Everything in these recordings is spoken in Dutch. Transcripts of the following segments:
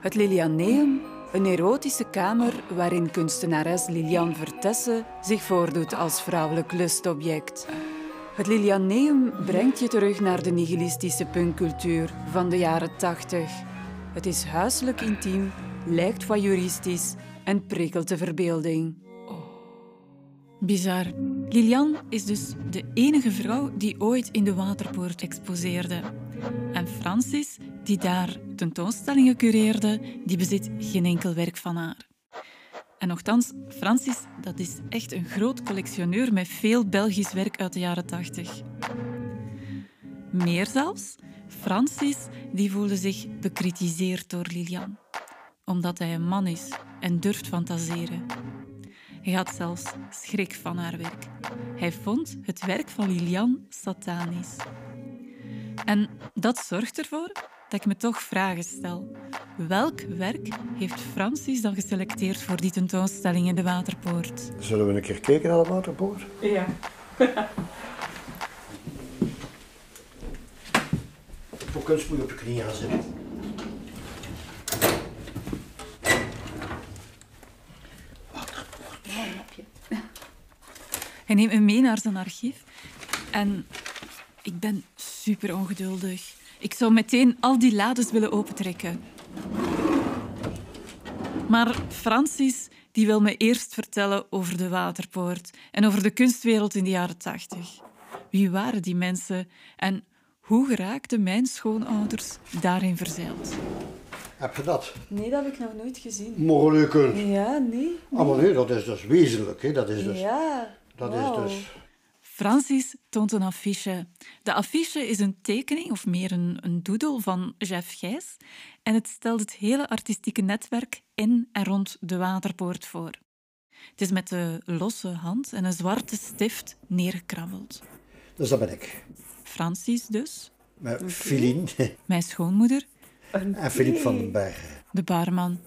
Het Lilianeum, een erotische kamer waarin kunstenares Liliane Vertesse zich voordoet als vrouwelijk lustobject. Het Lilianeum brengt je terug naar de nihilistische punkcultuur van de jaren 80. Het is huiselijk intiem, lijkt voyeuristisch en prikkelt de verbeelding. Bizar. Liliane is dus de enige vrouw die ooit in de Waterpoort exposeerde. En Francis, die daar tentoonstellingen cureerde, die bezit geen enkel werk van haar. En nogthans, Francis, dat is echt een groot collectioneur met veel Belgisch werk uit de jaren 80. Meer zelfs, Francis die voelde zich bekritiseerd door Liliane, omdat hij een man is en durft fantaseren. Hij had zelfs schrik van haar werk. Hij vond het werk van Liliane satanisch. En dat zorgt ervoor dat ik me toch vragen stel. Welk werk heeft Francis dan geselecteerd voor die tentoonstelling in de Waterpoort? Zullen we een keer kijken naar de Waterpoort? Ja. Voor kunst moet je op je knieën gaan zitten. Hij neemt me mee naar zijn archief. En ik ben super ongeduldig. Ik zou meteen al die lades willen opentrekken. Maar Francis die wil me eerst vertellen over de Waterpoort en over de kunstwereld in de jaren tachtig. Wie waren die mensen en hoe geraakten mijn schoonouders daarin verzeild? Heb je dat? Nee, dat heb ik nog nooit gezien. Mogelijk. Ja, nee. Ah, maar nee, dat is dus wezenlijk. Hè. Dat is dus... Ja. Dat is dus... Francis toont een affiche. De affiche is een tekening, of meer een, een doodle van Jeff Gijs. En het stelt het hele artistieke netwerk in en rond de Waterpoort voor. Het is met de losse hand en een zwarte stift neergekrabbeld. Dus dat ben ik. Francis dus, Met Filien mijn schoonmoeder, en Philippe van den Bergen. de barman.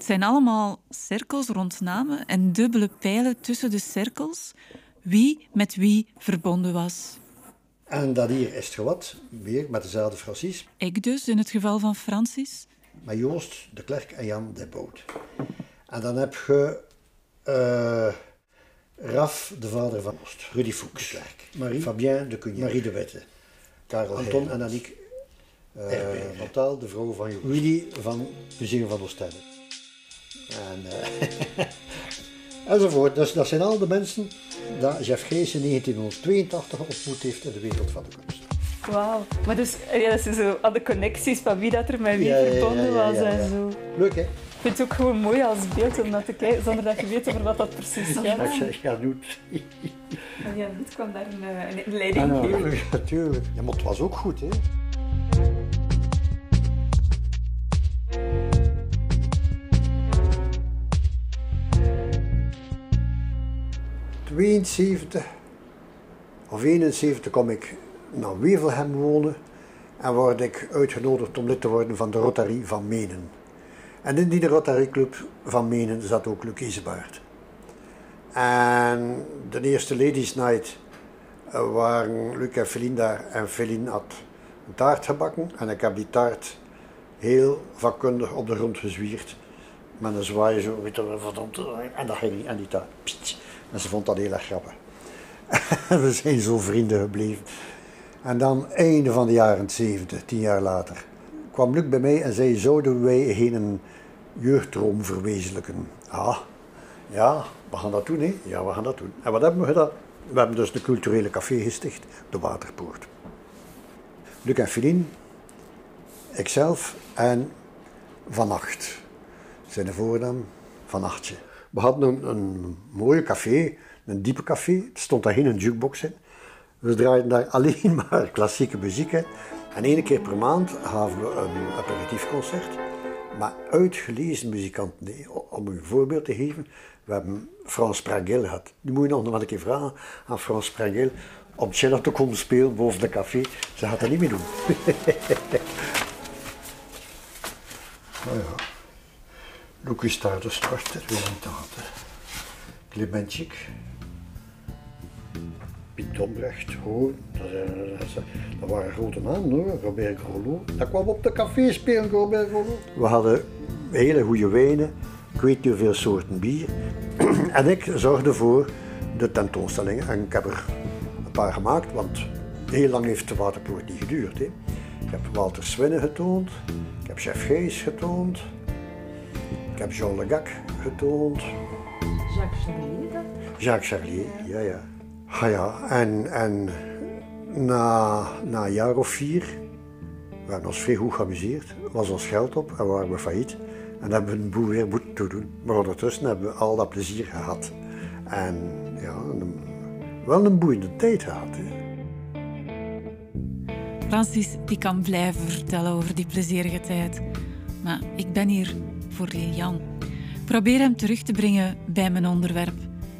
Het zijn allemaal cirkels rond namen en dubbele pijlen tussen de cirkels, wie met wie verbonden was. En dat hier is het gewat, weer met dezelfde Francis, Ik dus, in het geval van Francis. met Joost de Klerk en Jan de Boot. En dan heb je eh, Raf, de vader van Joost, Rudy Fuchs, Marie, Fabien de Cugnac, Marie de Wette, Karel Anton en Aniek uh, Chantal, de vrouw van Joost, Willy van Museum van Oostende. En, eh, enzovoort. Dus dat zijn al de mensen dat Jeff Gees in 1982 ontmoet heeft in de wereld van de kunst. Wauw. Maar dus, ja, dat ze zo de connecties van wie dat er met wie Ja, verbonden ja, was en zo. Leuk hè? Ik vind het ook gewoon mooi als beeld om naar te kijken, zonder dat je weet over wat dat precies Dat gaat. je ja, doet. En ja, dit kwam daar een, eh, een leiding Ah, geven. natuurlijk, natuurlijk. Ja, maar het was ook goed hè? ...72 of 71 kom ik naar Wevelgem wonen... ...en word ik uitgenodigd om lid te worden van de Rotary van Menen. En in die Rotary Club van Menen zat ook Luc Isebaard. En de eerste Ladies Night eh, waren Luc en Feline daar. En Feline had een taart gebakken. En ik heb die taart heel vakkundig op de grond gezwierd. Met een zwaai zo, weet je verdomd. En dat ging. En die taart. pst. En ze vond dat heel erg grappig. We zijn zo vrienden gebleven. En dan, einde van de jaren 70, tien jaar later, kwam Luc bij mij en zei: Zouden wij geen een jeugddroom verwezenlijken? Ah, ja, we gaan dat doen, hè? Ja, we gaan dat doen. En wat hebben we gedaan? We hebben dus de culturele café gesticht, de Waterpoort. Luc en Feline, ikzelf en Van Acht. Zijn de voornaam Van Achtje. We hadden een, een mooie café, een diepe café. Er stond daar geen jukebox in. We draaiden daar alleen maar klassieke muziek in. En één keer per maand gaven we een aperitiefconcert. Maar uitgelezen muzikanten. nee. Om een voorbeeld te geven, we hebben Frans Prangel gehad. Nu moet je nog een keer vragen aan Frans Prangel om cello te komen spelen boven de café. Ze gaat dat niet meer doen. oh ja. De starter, tante. Clementjik. Piet Dombrecht, hoor. Dat, eh, dat, waren grote namen hoor, Robert Grollo. Dat kwam op de café spelen, Robert Grollo. We hadden hele goede wijnen, ik weet niet hoeveel soorten bier. en ik zorgde voor de tentoonstellingen en ik heb er een paar gemaakt, want heel lang heeft de waterpoort niet geduurd. Hè. Ik heb Walter Swinnen getoond, ik heb Chef Gees getoond, heb Jean Le Gac getoond. Jacques Charlier, dat? Jacques Charlier, ja, ja. Ah ja, en, en na, na een jaar of vier, we hebben ons veel goed geamuseerd, was ons geld op en waren we failliet. En hebben we een boel weer moeten toedoen. Maar ondertussen hebben we al dat plezier gehad. En ja, een, wel een boeiende tijd gehad. Hè. Francis die kan blijven vertellen over die plezierige tijd. Maar ik ben hier voor Lilian. Probeer hem terug te brengen bij mijn onderwerp.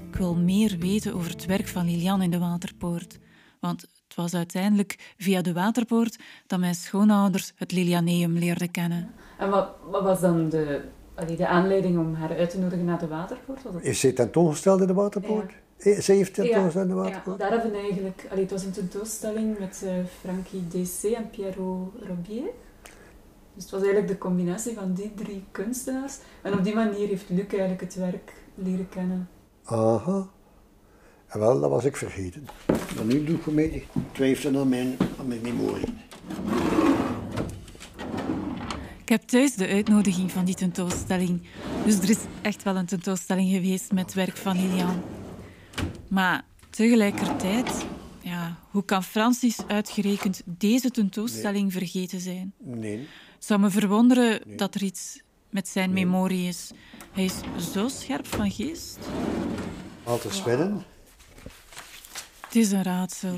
Ik wil meer weten over het werk van Lilian in de Waterpoort. Want het was uiteindelijk via de Waterpoort dat mijn schoonouders het Lilianeum leerden kennen. En wat, wat was dan de, de aanleiding om haar uit te nodigen naar de waterpoort? Was het... Is zij tentoongesteld in de Waterpoort? Eh, Zij heeft tentoongesteld in de ja, Waterpoort? daar hebben we eigenlijk... Allee, het was een tentoonstelling met eh, Frankie DC en Pierrot Robier. Dus het was eigenlijk de combinatie van die drie kunstenaars. En op die manier heeft Luc eigenlijk het werk leren kennen. Aha. En wel, dat was ik vergeten. Maar nu doe ik voor mij twijfelen aan mijn, aan mijn memorie. Ik heb thuis de uitnodiging van die tentoonstelling. Dus er is echt wel een tentoonstelling geweest met werk van Lilian. Maar tegelijkertijd, ja, hoe kan Francis uitgerekend deze tentoonstelling vergeten zijn? Nee. Het zou me verwonderen dat er iets met zijn memorie is. Hij is zo scherp van geest. Walter Swinnen. Het is een raadsel.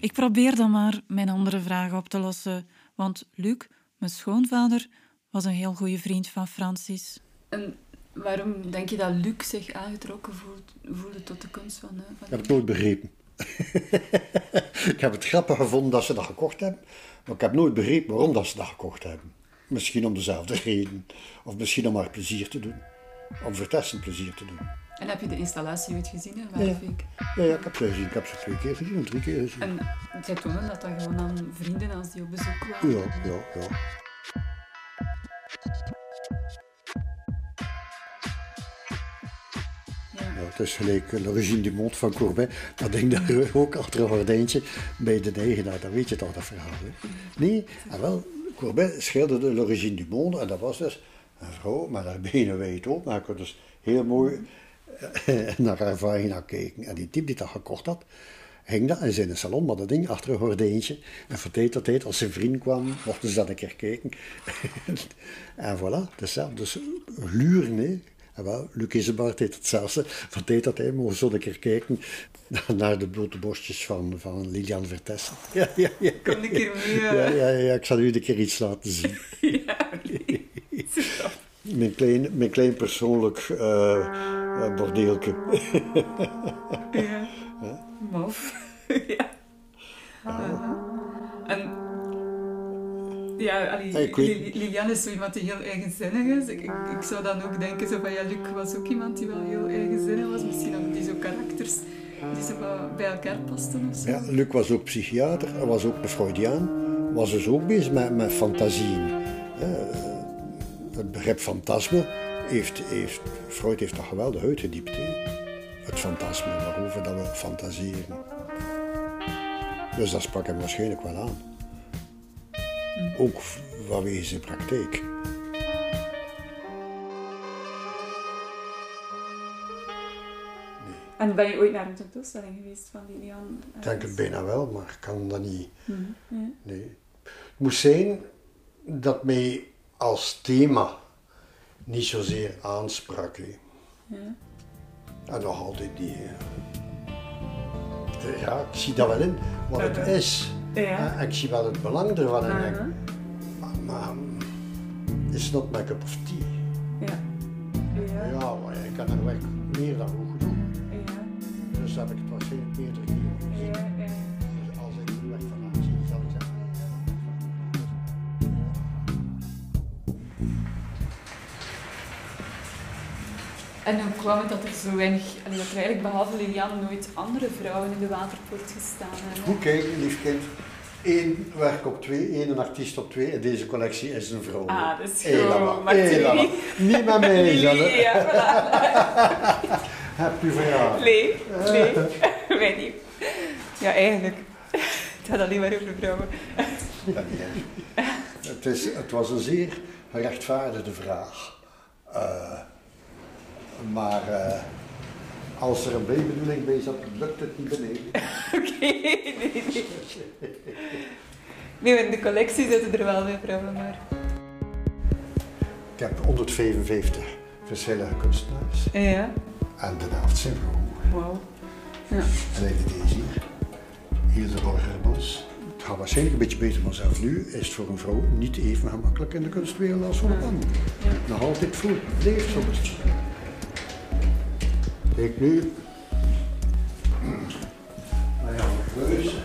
Ik probeer dan maar mijn andere vragen op te lossen. Want Luc, mijn schoonvader, was een heel goede vriend van Francis. En waarom denk je dat Luc zich aangetrokken voelt, voelde tot de kunst van... eh, van Ik heb het nooit begrepen. ik heb het grappig gevonden dat ze dat gekocht hebben, maar ik heb nooit begrepen waarom dat ze dat gekocht hebben. Misschien om dezelfde reden, of misschien om maar plezier te doen. Om vertessen plezier te doen. En heb je de installatie ooit gezien in Waarvik? Ja, ja, ik heb ze gezien. Ik heb ze twee keer gezien, of drie keer gezien. En zij tonen dat dat gewoon aan vrienden als die op bezoek kwamen. Ja, ja, ja. Is gelijk eh, L'Origine du Monde van Courbet. Dat ding daar ook achter een gordijntje bij de eigenaar. Dan weet je toch, dat verhaal. Hè? Nee, en wel, Courbet schilderde L'Origine du Monde. En dat was dus een vrouw met haar benen wijd open. Maar kon dus heel mooi eh, naar haar vagina kijken. En die type die dat gekocht had, ging dat in zijn salon met dat ding achter een gordijntje. En van tijd tot tijd, als zijn vriend kwam, mochten ze dat een keer kijken. en voilà, dus, ja, dus gluren, hè. En wel, Luc Isebart deed hetzelfde. Van tijd tot tijd mogen we zo een keer kijken naar de blote borstjes van, van Lilian Vertessen. Ja, ja, ja. Kom een keer mee. Ja, ja, ja, ik zal u een keer iets laten zien. Ja. Mijn klein, mijn klein persoonlijk bordeeltje. Ja. Maf. ja. En... Ja, allee, is zo iemand die heel eigenzinnig is. Ik, ik, ik zou dan ook denken zo van, ja, Luc was ook iemand die wel heel eigenzinnig was. Misschien ook die zo karakters die zo bij elkaar pasten of zo. Ja, Luc was ook psychiater, hij was ook een Freudiaan, was dus ook bezig met, met fantasieën. Eh, het begrip fantasme heeft, heeft, Freud heeft dat geweldig uitgediept. Hè? Het fantasme, waarover dat we fantaseren. Dus dat sprak hem waarschijnlijk wel aan. Ook vanwege zijn praktijk. En ben je ooit naar een tentoonstelling geweest van Lilian? Ik denk het bijna wel, maar ik kan dat niet. Mhm. Nee. Het moest zijn dat mij als thema niet zozeer aansprak. hè. Ja. En nog altijd niet. hè. Ja, ik zie dat wel in, wat het Mhm. is. Ja. En ik zie wel het belang ervan. En denk, Aha. maar, maar it's not my cup of tea. Ja. Ja. Ja, maar ik kan er weg meer dan goed genoeg. Ja. Dus heb ik het waarschijnlijk meerdere En hoe kwam het dat er zo weinig, allee, dat er eigenlijk behalve Lilian nooit andere vrouwen in de waterpoort gestaan hebben? Goed kijken, lief kind. Eén werk op twee, één artiest op twee. En deze collectie is een vrouw. Ah, dat is lama. Niet met mij, Lili, zelf. ja, voilà. Heb je verjaardag. Nee, nee, wij niet. Ja, eigenlijk. Het gaat alleen maar over vrouwen. Ja, niet erg. het, is, het was een zeer gerechtvaardigde vraag. Eh, maar eh, als er een bijbedoeling bij zat, lukt het niet beneden. Oké, nee, nee. Nee, in de collectie zitten er wel meer vrouwen, maar... Ik heb 155 verschillende kunstenaars. Ja, En de helft zijn vrouwen. wauw. Ja. En ik deed deze hier. Hilde Borgerbos. Het gaat waarschijnlijk een beetje beter, maar zelfs nu is het voor een vrouw niet even gemakkelijk in de kunstwereld als voor een man. Nog altijd voor. Leeft soms. Kijk nu. Ja, Verkreuzen.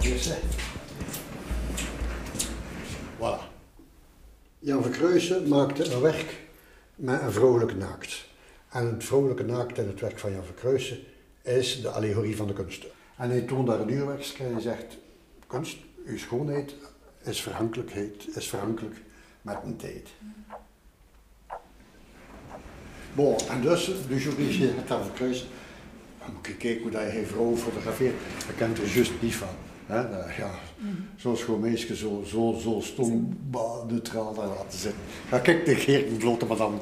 Deze. Voilà. Jan Verkreuzen maakte een werk met een vrouwelijke naakt. En het vrouwelijke naakt in het werk van Jan Verkreuzen is de allegorie van de kunst. En hij toont daar een uurwerk en hij zegt, kunst, uw schoonheid is verhankelijkheid, is verhankelijk met een tijd. Bon, en dus, de jury het Jan Verkreuzen, dan moet je kijken hoe dat hij vrouwen fotografeert, je kent er juist niet van. Hè? Dat, ja, Zo'n schoon meisje, zo, zo, zo stom, bah, neutraal daar laten zitten. Ga kijk de Geert blote madame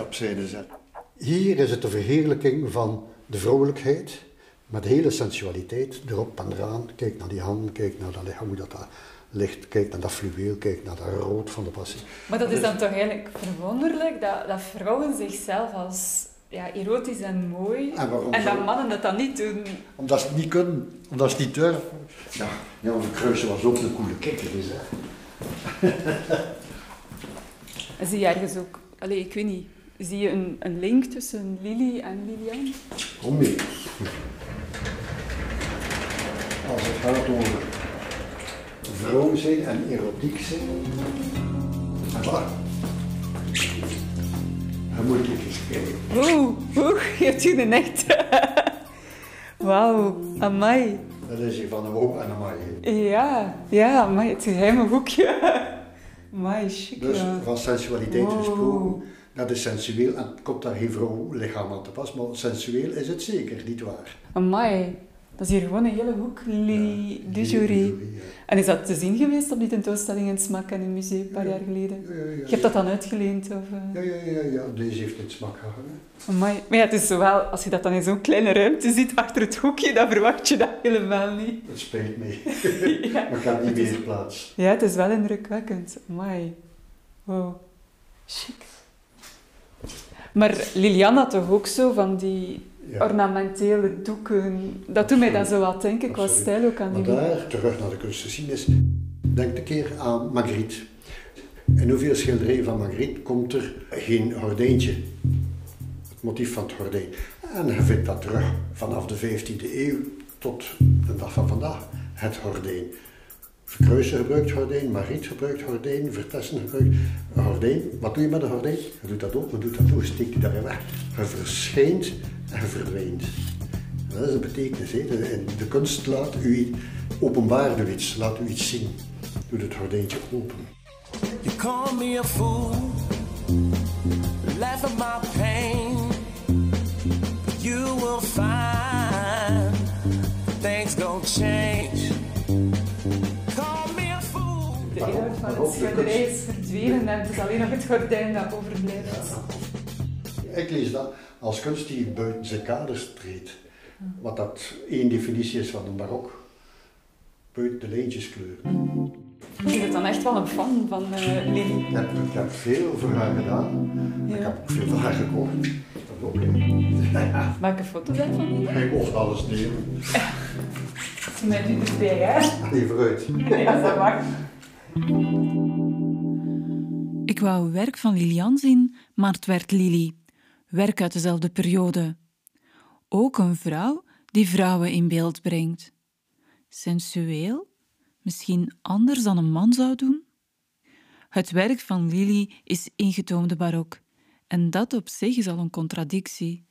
op zijde zetten. Hier is het de verheerlijking van de vrouwelijkheid, met de hele sensualiteit erop en eraan. Kijk naar die handen, kijk naar dat lichaam, hoe dat daar ligt, kijk naar dat fluweel, kijk naar dat rood van de passie. Maar dat is dan toch eigenlijk verwonderlijk, dat, dat vrouwen zichzelf als ja, erotisch en mooi... En waarom En dat mannen dat dan niet doen. Omdat ze het niet kunnen, omdat ze het niet durven. Ja, Jan de Kruijsen was ook een coole kikker, dus, hè. Zie je ergens ook... Allee, ik weet niet. Zie je een, een link tussen Lily en Lilian? Kom mee. Als het gaat over vrouw zijn en erotiek zijn. Dan moet ik eens kijken. Oeh, oeh, je hebt hier een echt... Wauw, amai. Dat is hier van een hoop en een maai. Ja, ja, amai, het geheime hoekje. Amai, chic, Dus van sensualiteit Wow. gesproken, dat is sensueel en komt daar geen vrouw lichaam aan te pas, maar sensueel is het zeker, niet waar. Amai, dat is hier gewoon een hele hoek, Lily Ja, die- Jury. ja. En is dat te zien geweest op die tentoonstelling in Smak en in het museum een paar Ja. jaar geleden? Je hebt dat dan uitgeleend? Of, eh? Ja, ja, ja, ja, deze heeft in smak gehangen. Maar ja, het is zowel, als je dat dan in zo'n kleine ruimte ziet achter het hoekje, dan verwacht je dat helemaal niet. Het spijt me, maar ik heb niet Het meer plaats. ja, het is wel indrukwekkend. Amai. Wow. Chic. Maar Liliana toch ook zo van die Ja. ornamentele doeken. Dat doet mij dan zo wat denken qua Absoluut. stijl ook aan Maar die daar, terug naar de kunstgeschiedenis, denk een keer aan Magritte. In hoeveel schilderijen van Magritte komt er geen gordijntje? Het motief van het gordijn. En je vindt dat terug vanaf de 15e eeuw tot de dag van vandaag, het gordijn. Verkruisen gebruikt gordijn, Magritte gebruikt gordijn, Vertessen gebruikt een gordijn. Wat doe je met een gordijn? Je doet dat op, je doet dat toe, je steekt die daarin weg. Je verschijnt en verdwijnt. Dat is een betekenis. Hè. De, kunst laat u openbaart u iets, laat u iets zien. Doe het gordijntje open. You call me a fool, laugh at my pain. You will find things gon' change. Call me a fool. De inhoud van het schilderij is verdwenen en het is alleen nog het gordijn dat overblijft. Ik lees dat als kunst die buiten zijn kaders treedt. Wat dat één definitie is van een barok. Buiten de lijntjes kleuren. Je bent dan echt wel een fan van eh Lily. Ik heb, ik heb veel voor haar gedaan. Ik heb ook veel voor haar gekocht. Dat ook, hè. Maak een foto daarvan. Lily. Hij mocht alles delen. Met u erbij, hè? Allee, vooruit. Ja, dat mag. Ik wou werk van Lilian zien, maar het werd Lili. Werk uit dezelfde periode. Ook een vrouw die vrouwen in beeld brengt. Sensueel? Misschien anders dan een man zou doen? Het werk van Lili is ingetoomde barok. En dat op zich is al een contradictie.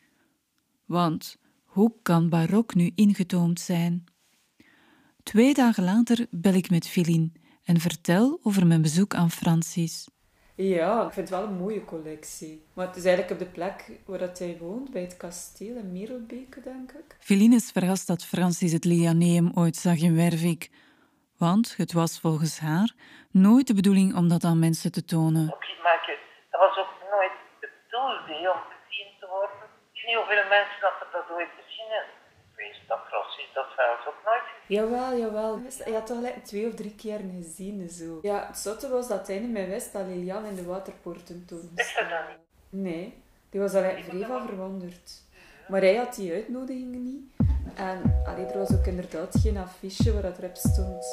Want hoe kan barok nu ingetoomd zijn? Twee dagen later bel ik met Philine en vertel over mijn bezoek aan Francis. Ja, ik vind het wel een mooie collectie. Maar het is eigenlijk op de plek waar dat hij woont, bij het kasteel in Merelbeke, denk ik. Philine is verrast dat Francis het Lilianeum ooit zag in Wervik. Want het was volgens haar nooit de bedoeling om dat aan mensen te tonen. Oké, maar dat was ook nooit bedoeld hè, om gezien te worden. Ik weet niet hoeveel mensen dat er dat ooit gezien hebben. Dat Francis dat zelfs ook nooit gezien Jawel, jawel. Hij had toch gelijk twee of drie keer gezien. Zo. Ja, het zotte was dat hij niet meer wist dat Lilian in de waterpoorten toen Wist dat niet? Nee, die was al vrij van verwonderd. Maar hij had die uitnodigingen niet. En allee, er was ook inderdaad geen affiche waar dat erop stond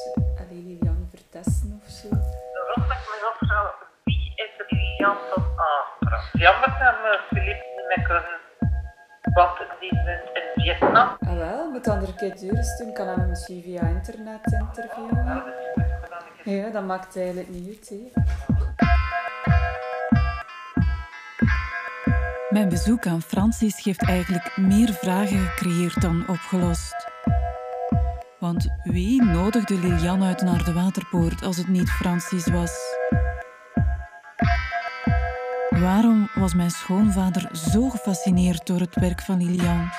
allee, Lilian vertesten of zo. Rond dat ik me afvraag, wie is Lilian van aangebracht? Jammer dat we Philippe niet meer kunnen, die is in Vietnam. Ah wel, moet dan er een keer eens doen. Kan hem misschien via internet interviewen. Ja, dat maakt eigenlijk niet uit. Hè. Mijn bezoek aan Francis heeft eigenlijk meer vragen gecreëerd dan opgelost. Want wie nodigde Lilian uit naar de waterpoort als het niet Francis was? Waarom was mijn schoonvader zo gefascineerd door het werk van Lilian?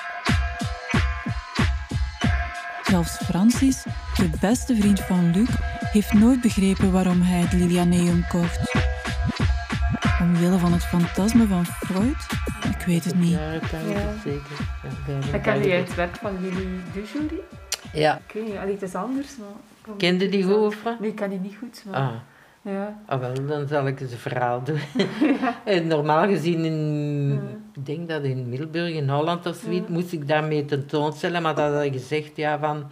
Zelfs Francis, de beste vriend van Luc, heeft nooit begrepen waarom hij het Lilianeum kocht. Omwille van het fantasme van Freud? Ik weet het niet. Ja, dat kan ik Ja. zeker. Ja, ken jij het werk van Lili Dujouri? Ja, Ik weet niet, het is anders, maar... kende die goed? of wat? Nee, ik ken die niet goed, maar... Ah. Ja. Ah, wel, dan zal ik eens een verhaal doen. Eh, Normaal gezien, in, ik denk dat in Middelburg, in Holland of zoiets, moest ik daarmee tentoonstellen, maar dat hadden gezegd, ja, van...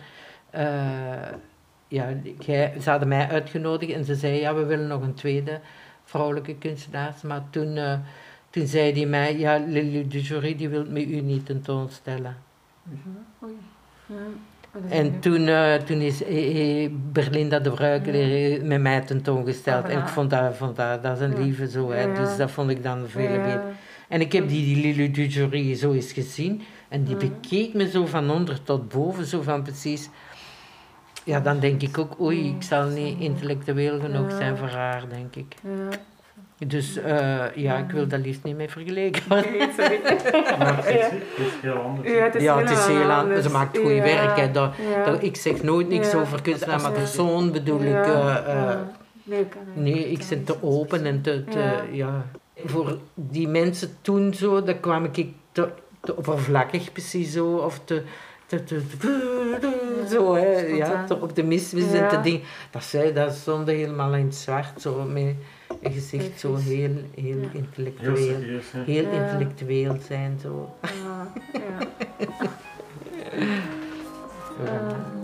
eh, ja, jij, ze hadden mij uitgenodigd en ze zei, ja, we willen nog een tweede vrouwelijke kunstenaar. Maar toen, eh, toen zei hij mij, ja, Lily de Jury, die wil met u niet tentoonstellen. Is En toen, eh, toen is eh, eh, Berlinda de Bruikeleer met mij tentoongesteld. Ah, En ik ja. vond dat, vond dat, dat is een lieve zo, hè. Dus dat vond ik dan veel beter. En ik heb die, die Lili du Jury zo eens gezien. En die bekeek me zo van onder tot boven, zo van precies... Ja, dan denk ik ook, oei, ik zal niet intellectueel genoeg zijn voor haar, denk ik. Dus eh, ja, ik wil dat liefst niet mee vergeleken worden. Nee, sorry. Maar het is, het is heel anders. Ja, het is Ja, het is heel anders. Ze maakt goed Ja. werk. Hè. Dat, Ja. dat- ik zeg nooit niks Ja. over kunstenaar, maar persoon bedoel ik. Ja. eh, eh, Ja. Nee, ik kan Nee, eigenlijk ik niet ben te open en te, te Ja. ja. Voor die mensen toen zo, daar kwam ik te, te oppervlakkig precies zo, of te, te, te, te- zo, hè, ja, Spontaan. te optimistisch en te ding. Dat zij, dat stond helemaal in het zwart, zo met een gezicht zo heel, heel Ja. Heel intellectueel. serieus, hè. Heel Ja. intellectueel zijn, zo. Ja, ja. Ja. Eh,